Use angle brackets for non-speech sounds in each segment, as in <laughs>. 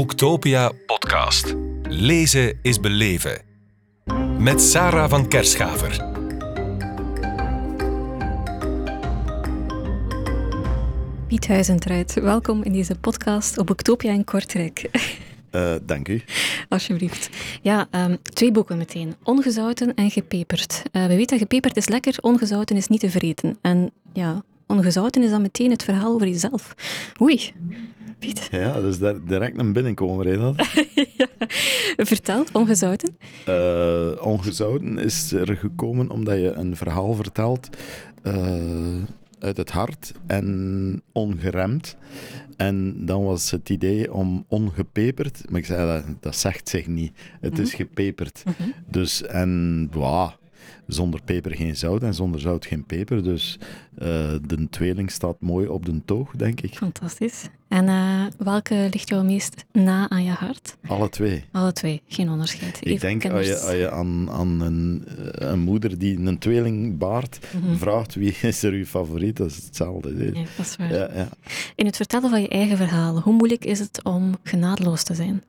Boektopia podcast. Lezen is beleven. Met Sarah van Kerschaver. Piet Huizentruid, welkom in deze podcast op Boektopia in Kortrijk. Uh, dank u. Alsjeblieft. Ja, um, twee boeken meteen. Ongezouten en gepeperd. Uh, we weten dat gepeperd is lekker, ongezouten is niet te vreten. En ja, ongezouten is dan meteen het verhaal over jezelf. Oei. Piet. <laughs> Ja, dat is direct een binnenkomer, hè, dat? <laughs> ja. Vertel, ongezouten. Uh, ongezouten is er gekomen omdat je een verhaal vertelt uit het hart en ongeremd. En dan was het idee om ongepeperd, maar ik zei dat, dat zegt zich niet. Het is mhm. gepeperd. Mhm. Dus, en wow, zonder peper geen zout en zonder zout geen peper. Dus uh, de tweeling staat mooi op de toog, denk ik. Fantastisch. En uh, welke ligt jou meest na aan je hart? Alle twee. Alle twee, geen onderscheid. ik denk als je, als je aan, aan een, eh, een, moeder die een tweeling baart mm vraagt wie <laughs> is er uw favoriet, dat is hetzelfde. Ja, dat is waar. Ja, ja. In het vertellen van je eigen verhaal, hoe moeilijk is het om genadeloos te zijn?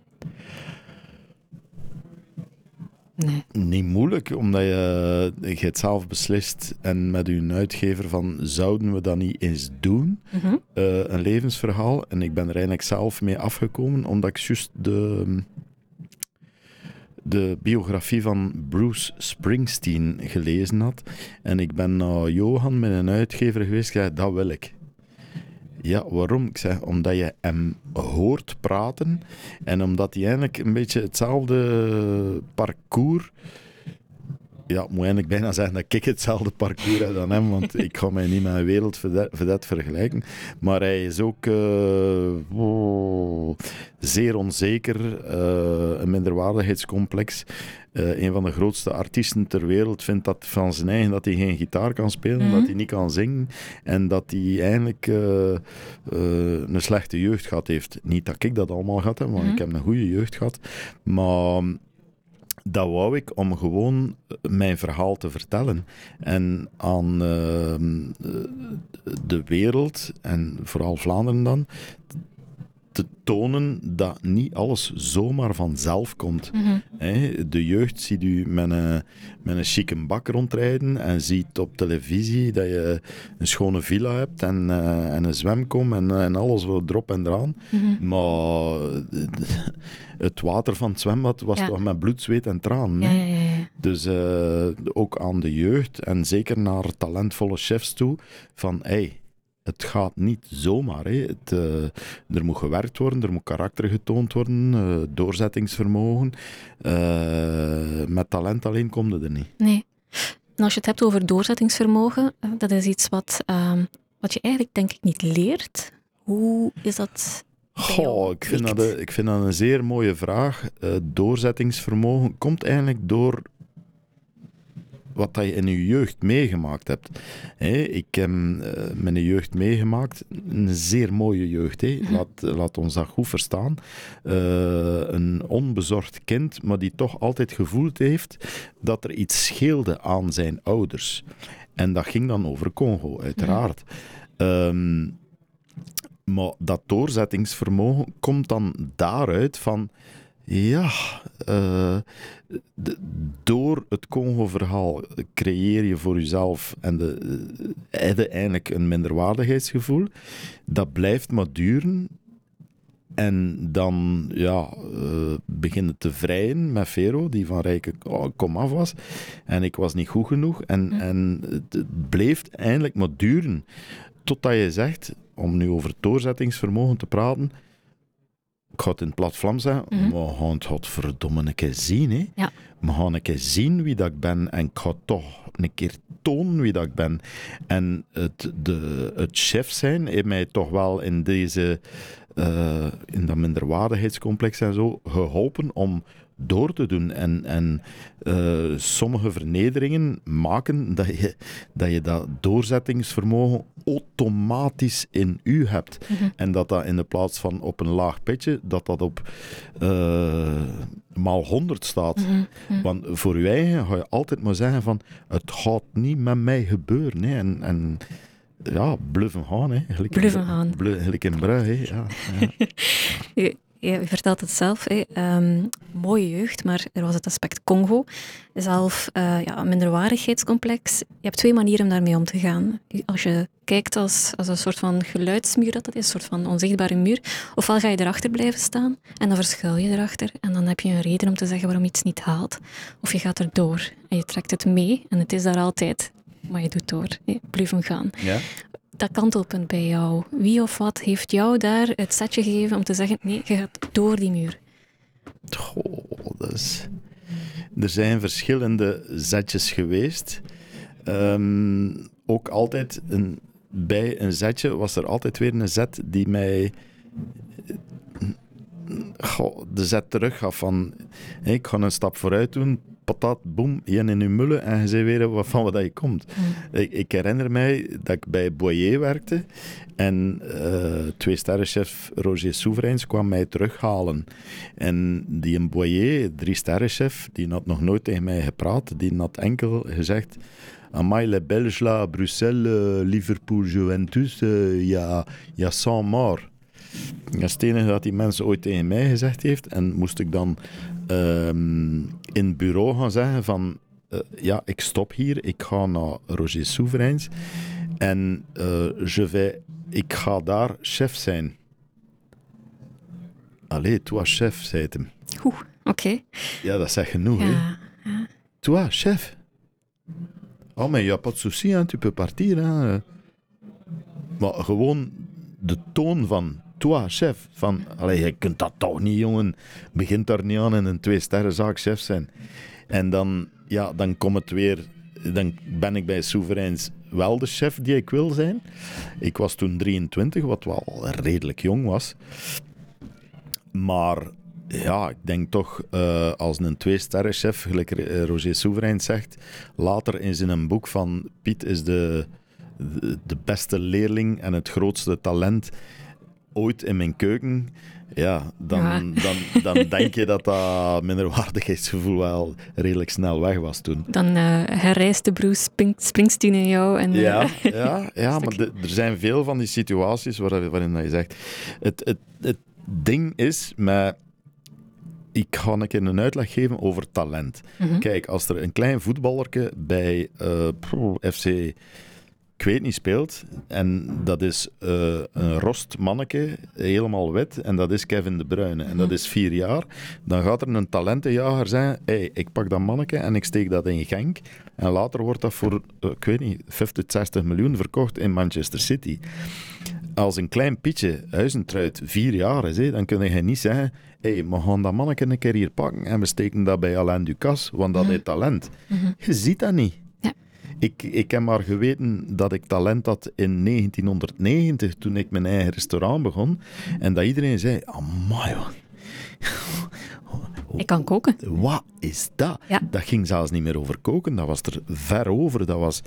Nee. Niet moeilijk, omdat je, je het zelf beslist en met uw uitgever van zouden we dat niet eens doen? Mhm. Eh, een levensverhaal. En ik ben er eigenlijk zelf mee afgekomen, omdat ik juist de, de biografie van Bruce Springsteen gelezen had. En ik ben naar Johan met een uitgever geweest. Ja, dat wil ik. Ja, waarom? Ik zeg, omdat je hem hoort praten en omdat hij eigenlijk een beetje hetzelfde parcours ja, moet eigenlijk bijna zeggen dat ik hetzelfde parcours heb dan hem, want ik ga mij niet met een wereldvedet vergelijken. Maar hij is ook uh, oh, zeer onzeker, uh, een minderwaardigheidscomplex. Uh, een van de grootste artiesten ter wereld vindt dat van zijn eigen dat hij geen gitaar kan spelen, mm dat hij niet kan zingen en dat hij eigenlijk een slechte jeugd gehad heeft. Niet dat ik dat allemaal gehad heb, want mhm. ik heb een goede jeugd gehad. Maar dat wou ik om gewoon mijn verhaal te vertellen. En aan ehm, de wereld, en vooral Vlaanderen dan, te tonen dat niet alles zomaar vanzelf komt. Mhm. de jeugd ziet u met een, met een chique bak rondrijden en ziet op televisie dat je een schone villa hebt en, uh, en een zwemkom en, en alles wat erop en eraan. Mhm. Maar het water van het zwembad was toch met bloed, zweet en. Ja, ja, dus uh, ook aan de jeugd en zeker naar talentvolle chefs toe van hey, het gaat niet zomaar. Hè. Het, uh, er moet gewerkt worden, er moet karakter getoond worden, uh, doorzettingsvermogen. Uh, met talent alleen komt het er niet. Nee. En als je het hebt over doorzettingsvermogen, dat is iets wat, ehm, wat je eigenlijk denk ik niet leert. Hoe is dat? Goh, ik, vind dat, ik vind dat een zeer mooie vraag. doorzettingsvermogen komt eigenlijk door wat dat je in je jeugd meegemaakt hebt. ik heb uh, mijn jeugd meegemaakt, een zeer mooie jeugd. Mhm. Laat, laat ons dat goed verstaan. Uh, een onbezorgd kind, maar die toch altijd gevoeld heeft dat er iets scheelde aan zijn ouders. En dat ging dan over Congo, uiteraard. Um, maar dat doorzettingsvermogen komt dan daaruit van ja, uh, door het Congo-verhaal creëer je voor jezelf en de, uh, eigenlijk een minderwaardigheidsgevoel. Dat blijft maar duren. En dan ja, uh, beginnen te vrijen met Vero, die van Rijke oh, kom af was. En ik was niet goed genoeg. En, en het bleef eindelijk maar duren. Totdat je zegt, om nu over doorzettingsvermogen te praten ik ga het in het plat Vlaams zeggen, mm -hmm. we gaan het godverdomme een keer zien. Hè. Ja. We gaan een keer zien wie dat ik ben en ik ga toch een keer tonen wie dat ik ben. En het, de, het chef zijn heeft mij toch wel in deze, uh, in dat minderwaardigheidscomplex en zo, geholpen om door te doen. En, en uh, sommige vernederingen maken dat je, dat je dat doorzettingsvermogen automatisch in u hebt. Mhm. En dat dat in de plaats van op een laag pitje, dat dat op uh, maal 100 staat. Mhm, mhm. Want voor je eigen ga je altijd maar zeggen van het gaat niet met mij gebeuren. Hè. En, en ja, bluffen gaan. Hè. Gelijk bluffen gaan. Gelijk in Brugge. Ja, ja. <laughs> je vertelt het zelf. Ehm, mooie jeugd, maar er was het aspect Congo. Zelf uh, ja, minderwaardigheidscomplex. Je hebt twee manieren om daarmee om te gaan. Als je kijkt als, als een soort van geluidsmuur dat het is, een soort van onzichtbare muur, ofwel ga je erachter blijven staan en dan verschuil je erachter en dan heb je een reden om te zeggen waarom iets niet haalt. Of je gaat erdoor en je trekt het mee en het is daar altijd, maar je doet door. Blijf hem gaan. Ja? Dat kantelpunt bij jou? Wie of wat heeft jou daar het setje gegeven om te zeggen: nee, je gaat door die muur? Goh. Er zijn verschillende zetjes geweest. Ehm, ook altijd een, bij een zetje was er altijd weer een zet die mij de zet terug gaf van ik ga een stap vooruit doen, patat, boem, je in je mullen en je zei weer van wat je komt. Mm. Ik, ik, herinner mij dat ik bij Boyer werkte en uh, twee sterrenchef Roger Souverains kwam mij terughalen. En die een Boyer, drie sterrenchef, die had nog nooit tegen mij gepraat, die had enkel gezegd Amai, les Belges là, Bruxelles, Liverpool, Juventus, uh, ja, ja, sans mort. Dat is het enige dat die mensen ooit tegen mij gezegd heeft. En moest ik dan um, in het bureau gaan zeggen van... Uh, ja, ik stop hier, ik ga naar Roger Souverains. En uh, je vais, ik ga daar chef zijn. Allee, toi chef, zei het hem. Oeh, oké. Okay. Ja, dat zegt genoeg, ja, hè. Ja. Toi chef. Oh, maar je hebt pas de souci, hein, tu peux partir. Hein. Maar gewoon de toon van toi, chef. Van, allee, je kunt dat toch niet, jongen. Begint daar niet aan in een twee-sterrenzaak chef zijn. En dan, ja, dan komt het weer... Dan ben ik bij Soevereins wel de chef die ik wil zijn. Ik was toen 23, wat wel redelijk jong was. Maar ja, ik denk toch uh, als een twee-sterren-chef, gelijk Roger Soeverein zegt, later in zijn boek van Piet is de, de, beste leerling en het grootste talent ooit in mijn keuken, ja, dan, Dan, dan <laughs> denk je dat dat minderwaardigheidsgevoel wel redelijk snel weg was toen. Dan uh, herreisde Bruce Springsteen in jou. En, uh, ja, ja, <laughs> ja maar er zijn veel van die situaties waar, waarin je zegt... Het, het, het ding is met... Ik ga een keer een uitleg geven over talent. Mm -hmm. Kijk, als er een klein voetballerke bij uh, FC ik weet niet speelt. En dat is uh, een rost manneke, helemaal wit. En dat is Kevin De Bruyne. En dat mhm. is vier jaar. Dan gaat er een talentenjager zijn. hey, ik pak dat manneke en ik steek dat in Genk. En later wordt dat voor, uh, ik weet niet, 50, 60 miljoen verkocht in Manchester City. Als een klein Pietje Huizentruid vier jaar is, dan kun je niet zeggen... hey, we gaan dat manneke een keer hier pakken en we steken dat bij Alain Ducasse, want dat mm heeft talent. Mhm. Je ziet dat niet. Ik, ik heb maar geweten dat ik talent had in 1990, toen ik mijn eigen restaurant begon. En dat iedereen zei, amai, ik kan koken. Wat is dat? Dat ging zelfs niet meer over koken, dat was er ver over. Dat was,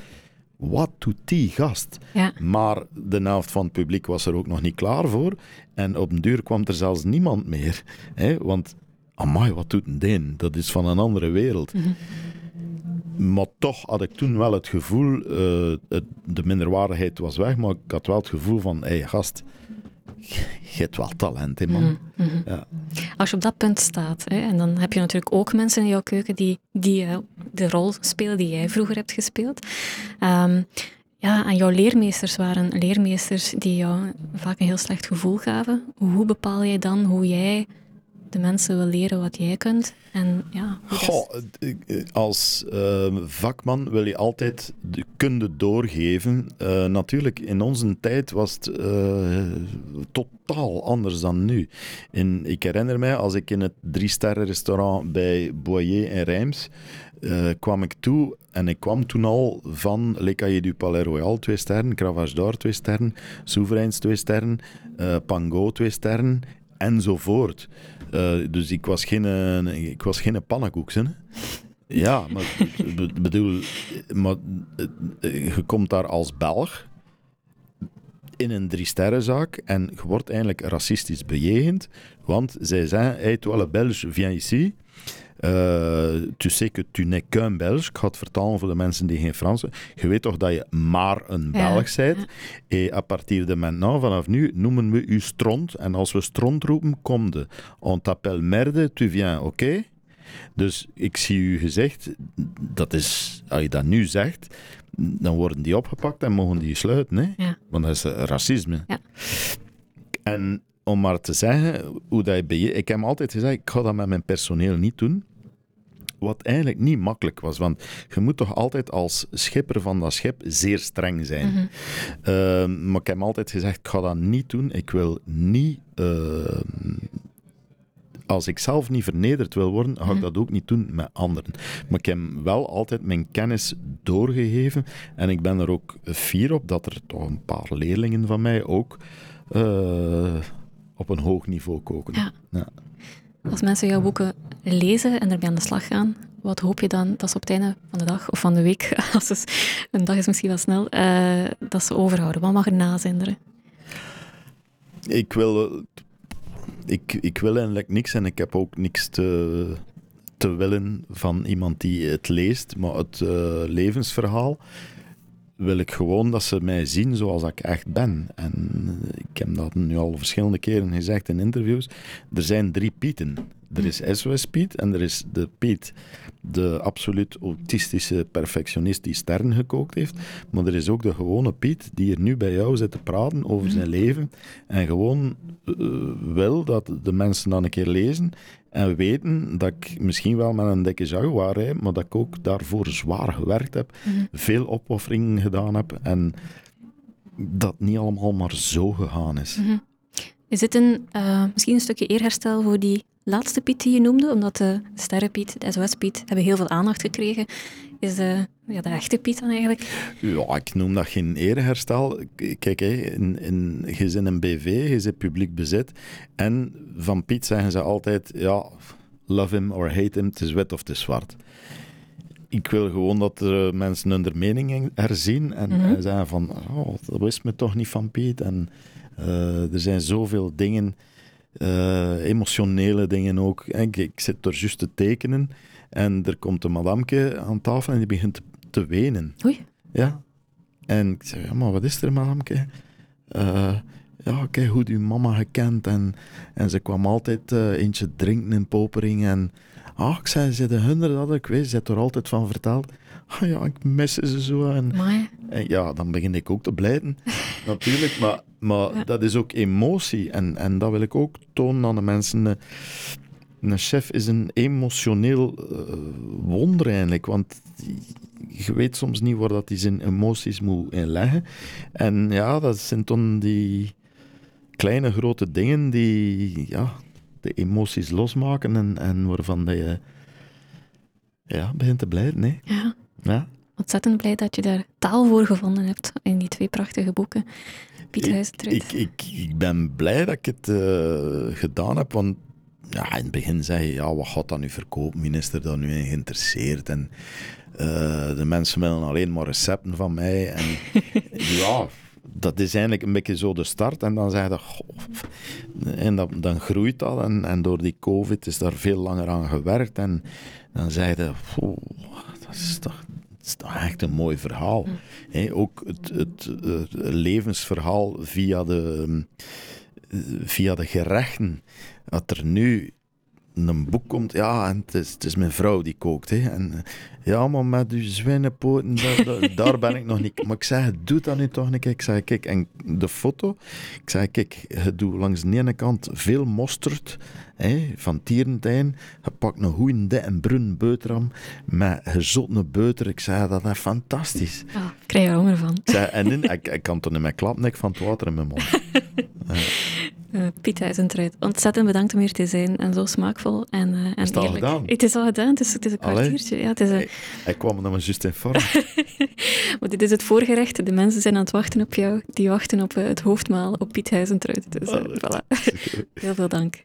wat doet die gast? Ja. Maar de helft van het publiek was er ook nog niet klaar voor. En op een duur kwam er zelfs niemand meer. Hè? Want, amai, wat doet een deen? Dat is van een andere wereld. Mm maar toch had ik toen wel het gevoel, uh, het, de minderwaardigheid was weg, maar ik had wel het gevoel van, hé hey, gast, je hebt wel talent, hè, man. Mm -hmm. ja. Als je op dat punt staat, hè, en dan heb je natuurlijk ook mensen in jouw keuken die, die uh, de rol spelen die jij vroeger hebt gespeeld. Um, ja, en jouw leermeesters waren leermeesters die jou vaak een heel slecht gevoel gaven. Hoe bepaal jij dan hoe jij de mensen wil leren wat jij kunt. En, ja, Goh, als uh, vakman wil je altijd de kunde doorgeven. Uh, natuurlijk, in onze tijd was het uh, totaal anders dan nu. In, ik herinner mij, als ik in het drie-sterren restaurant bij Boyer en Rijms kwam ik toe en ik kwam toen al van Le Cahier du Palais Royal, twee sterren, Cravache d'Or, twee sterren, Souverains, twee sterren, uh, Pango, twee sterren, enzovoort. Uh, dus ik was geen, uh, ik was geen pannenkoek. Hè? Ja, maar bedoel, maar, uh, je komt daar als Belg in een drie-sterrenzaak en je wordt eigenlijk racistisch bejegend, want zij zeggen, hey, toi le Belge, viens ici. Uh, tu sais que tu n'es qu'un Belge. Ik ga het vertalen voor de mensen die geen Frans Je weet toch dat je maar een Belg bent. Ja. En à partir de maintenant, vanaf nu, noemen we u stront. En als we stront roepen, kom de. On t'appelle merde, tu viens, oké? Okay? Dus ik zie u gezegd, dat is, als je dat nu zegt, dan worden die opgepakt en mogen die sluiten. Hè? Ja. Want dat is racisme. Ja. En om maar te zeggen hoe dat je... Ik heb altijd gezegd, ik ga dat met mijn personeel niet doen. Wat eigenlijk niet makkelijk was, want je moet toch altijd als schipper van dat schip zeer streng zijn. Mm maar ik heb altijd gezegd, ik ga dat niet doen. Ik wil niet... Uh, als ik zelf niet vernederd wil worden, ga ik mhm. dat ook niet doen met anderen. Maar ik heb wel altijd mijn kennis doorgegeven en ik ben er ook fier op dat er toch een paar leerlingen van mij ook uh, op een hoog niveau koken. Ja. ja. Als mensen jouw boeken lezen en ermee aan de slag gaan, wat hoop je dan dat ze op het einde van de dag of van de week, <laughs> als een dag is misschien wel snel, uh, dat ze overhouden? Wat mag er nazinderen? Ik wil, ik, ik wil eigenlijk niks en ik heb ook niks te, te willen van iemand die het leest, maar het uh, levensverhaal wil ik gewoon dat ze mij zien zoals ik echt ben. En ik heb dat nu al verschillende keren gezegd in interviews. Er zijn drie Pieten. Er is SOS Piet en er is de Piet, de absoluut autistische perfectionist die sterren gekookt heeft. Maar er is ook de gewone Piet die er nu bij jou zit te praten over zijn leven. En gewoon uh, wil dat de mensen dan een keer lezen en weten dat ik misschien wel met een dikke Jaguar rijd, maar dat ik ook daarvoor zwaar gewerkt heb, mhm. veel opofferingen gedaan heb en dat niet allemaal maar zo gegaan is. Mm Is dit een, uh, misschien een stukje eerherstel voor die laatste Piet die je noemde? Omdat de Sterrenpiet, de SOS-Piet, hebben heel veel aandacht gekregen. Is de, ja, de echte Piet dan eigenlijk? Ja, ik noem dat geen ereherstel. Kijk, hè, in, in, je zit een BV, je zit publiek bezit. En van Piet zeggen ze altijd, ja, love him or hate him, het is wit of het is zwart. Ik wil gewoon dat er mensen hun mening herzien en, mm en zeggen van, oh, dat wist me toch niet van Piet. En uh, er zijn zoveel dingen uh, emotionele dingen ook. Ik, ik zit er juist te tekenen en er komt een madamke aan tafel en die begint te, te wenen. Oei. Ja. En ik zeg, ja, maar wat is er, madamke? Uh, ja, kijk hoe die mama gekend en, en ze kwam altijd uh, eentje drinken in Popering en ah, ik zei, ze de hunder dat ik weet, ze heeft er altijd van verteld. <laughs> Ja, ik mis ze zo. En, en, ja, dan begin ik ook te blijten, <laughs> natuurlijk. Maar, maar dat is ook emotie. En, en dat wil ik ook tonen aan de mensen. Een chef is een emotioneel uh, wonder eigenlijk. Want je weet soms niet waar dat hij zijn emoties moet inleggen. En ja, dat zijn dan die kleine, grote dingen die ja, de emoties losmaken en, en waarvan je ja, begint te blijven. Nee? Ja. Ja. Ontzettend blij dat je daar taal voor gevonden hebt in die twee prachtige boeken. Piet ik, ik, ik, ik, ben blij dat ik het uh, gedaan heb, want ja, in het begin zei je, ja, wat gaat dat nu verkopen, minister, dat nu in geïnteresseerd? En uh, de mensen willen alleen maar recepten van mij. En <laughs> ja, dat is eigenlijk een beetje zo de start. En dan zeg je, en dan, dan groeit dat. En, en door die COVID is daar veel langer aan gewerkt. En dan zei je, dat is toch, is toch echt een mooi verhaal. Mm. ook het, het, levensverhaal via de, via de gerechten. Dat er nu een boek komt, ja, en het is, het is mijn vrouw die kookt. Hè. En, ja, maar met uw zwijnenpoten, daar, <laughs> daar, ben ik nog niet. Maar ik zeg, doe dat nu toch niet. Ik zeg, kijk, en de foto, ik zeg, kijk, je doet langs de ene kant veel mosterd hè, van Tierentijn. Je pakt een goede en brun boterham met gezotte beuter. Ik zei, dat is fantastisch. Oh, ik krijg er honger van. Ik zei, en in, ik, ik kan toch in mijn klapnek van het water in mijn mond. <laughs> Uh, Piet Huizentruid, ontzettend bedankt om hier te zijn en zo smaakvol en, uh, en is het al gedaan? Het is al gedaan, het is, het is een kwartiertje. Ja, het is een... Hij kwam dan maar juist in vorm. <laughs> maar dit is het voorgerecht, de mensen zijn aan het wachten op jou, die wachten op uh, het hoofdmaal op Piet Huizentruid. Dus voilà. <laughs> Heel veel dank.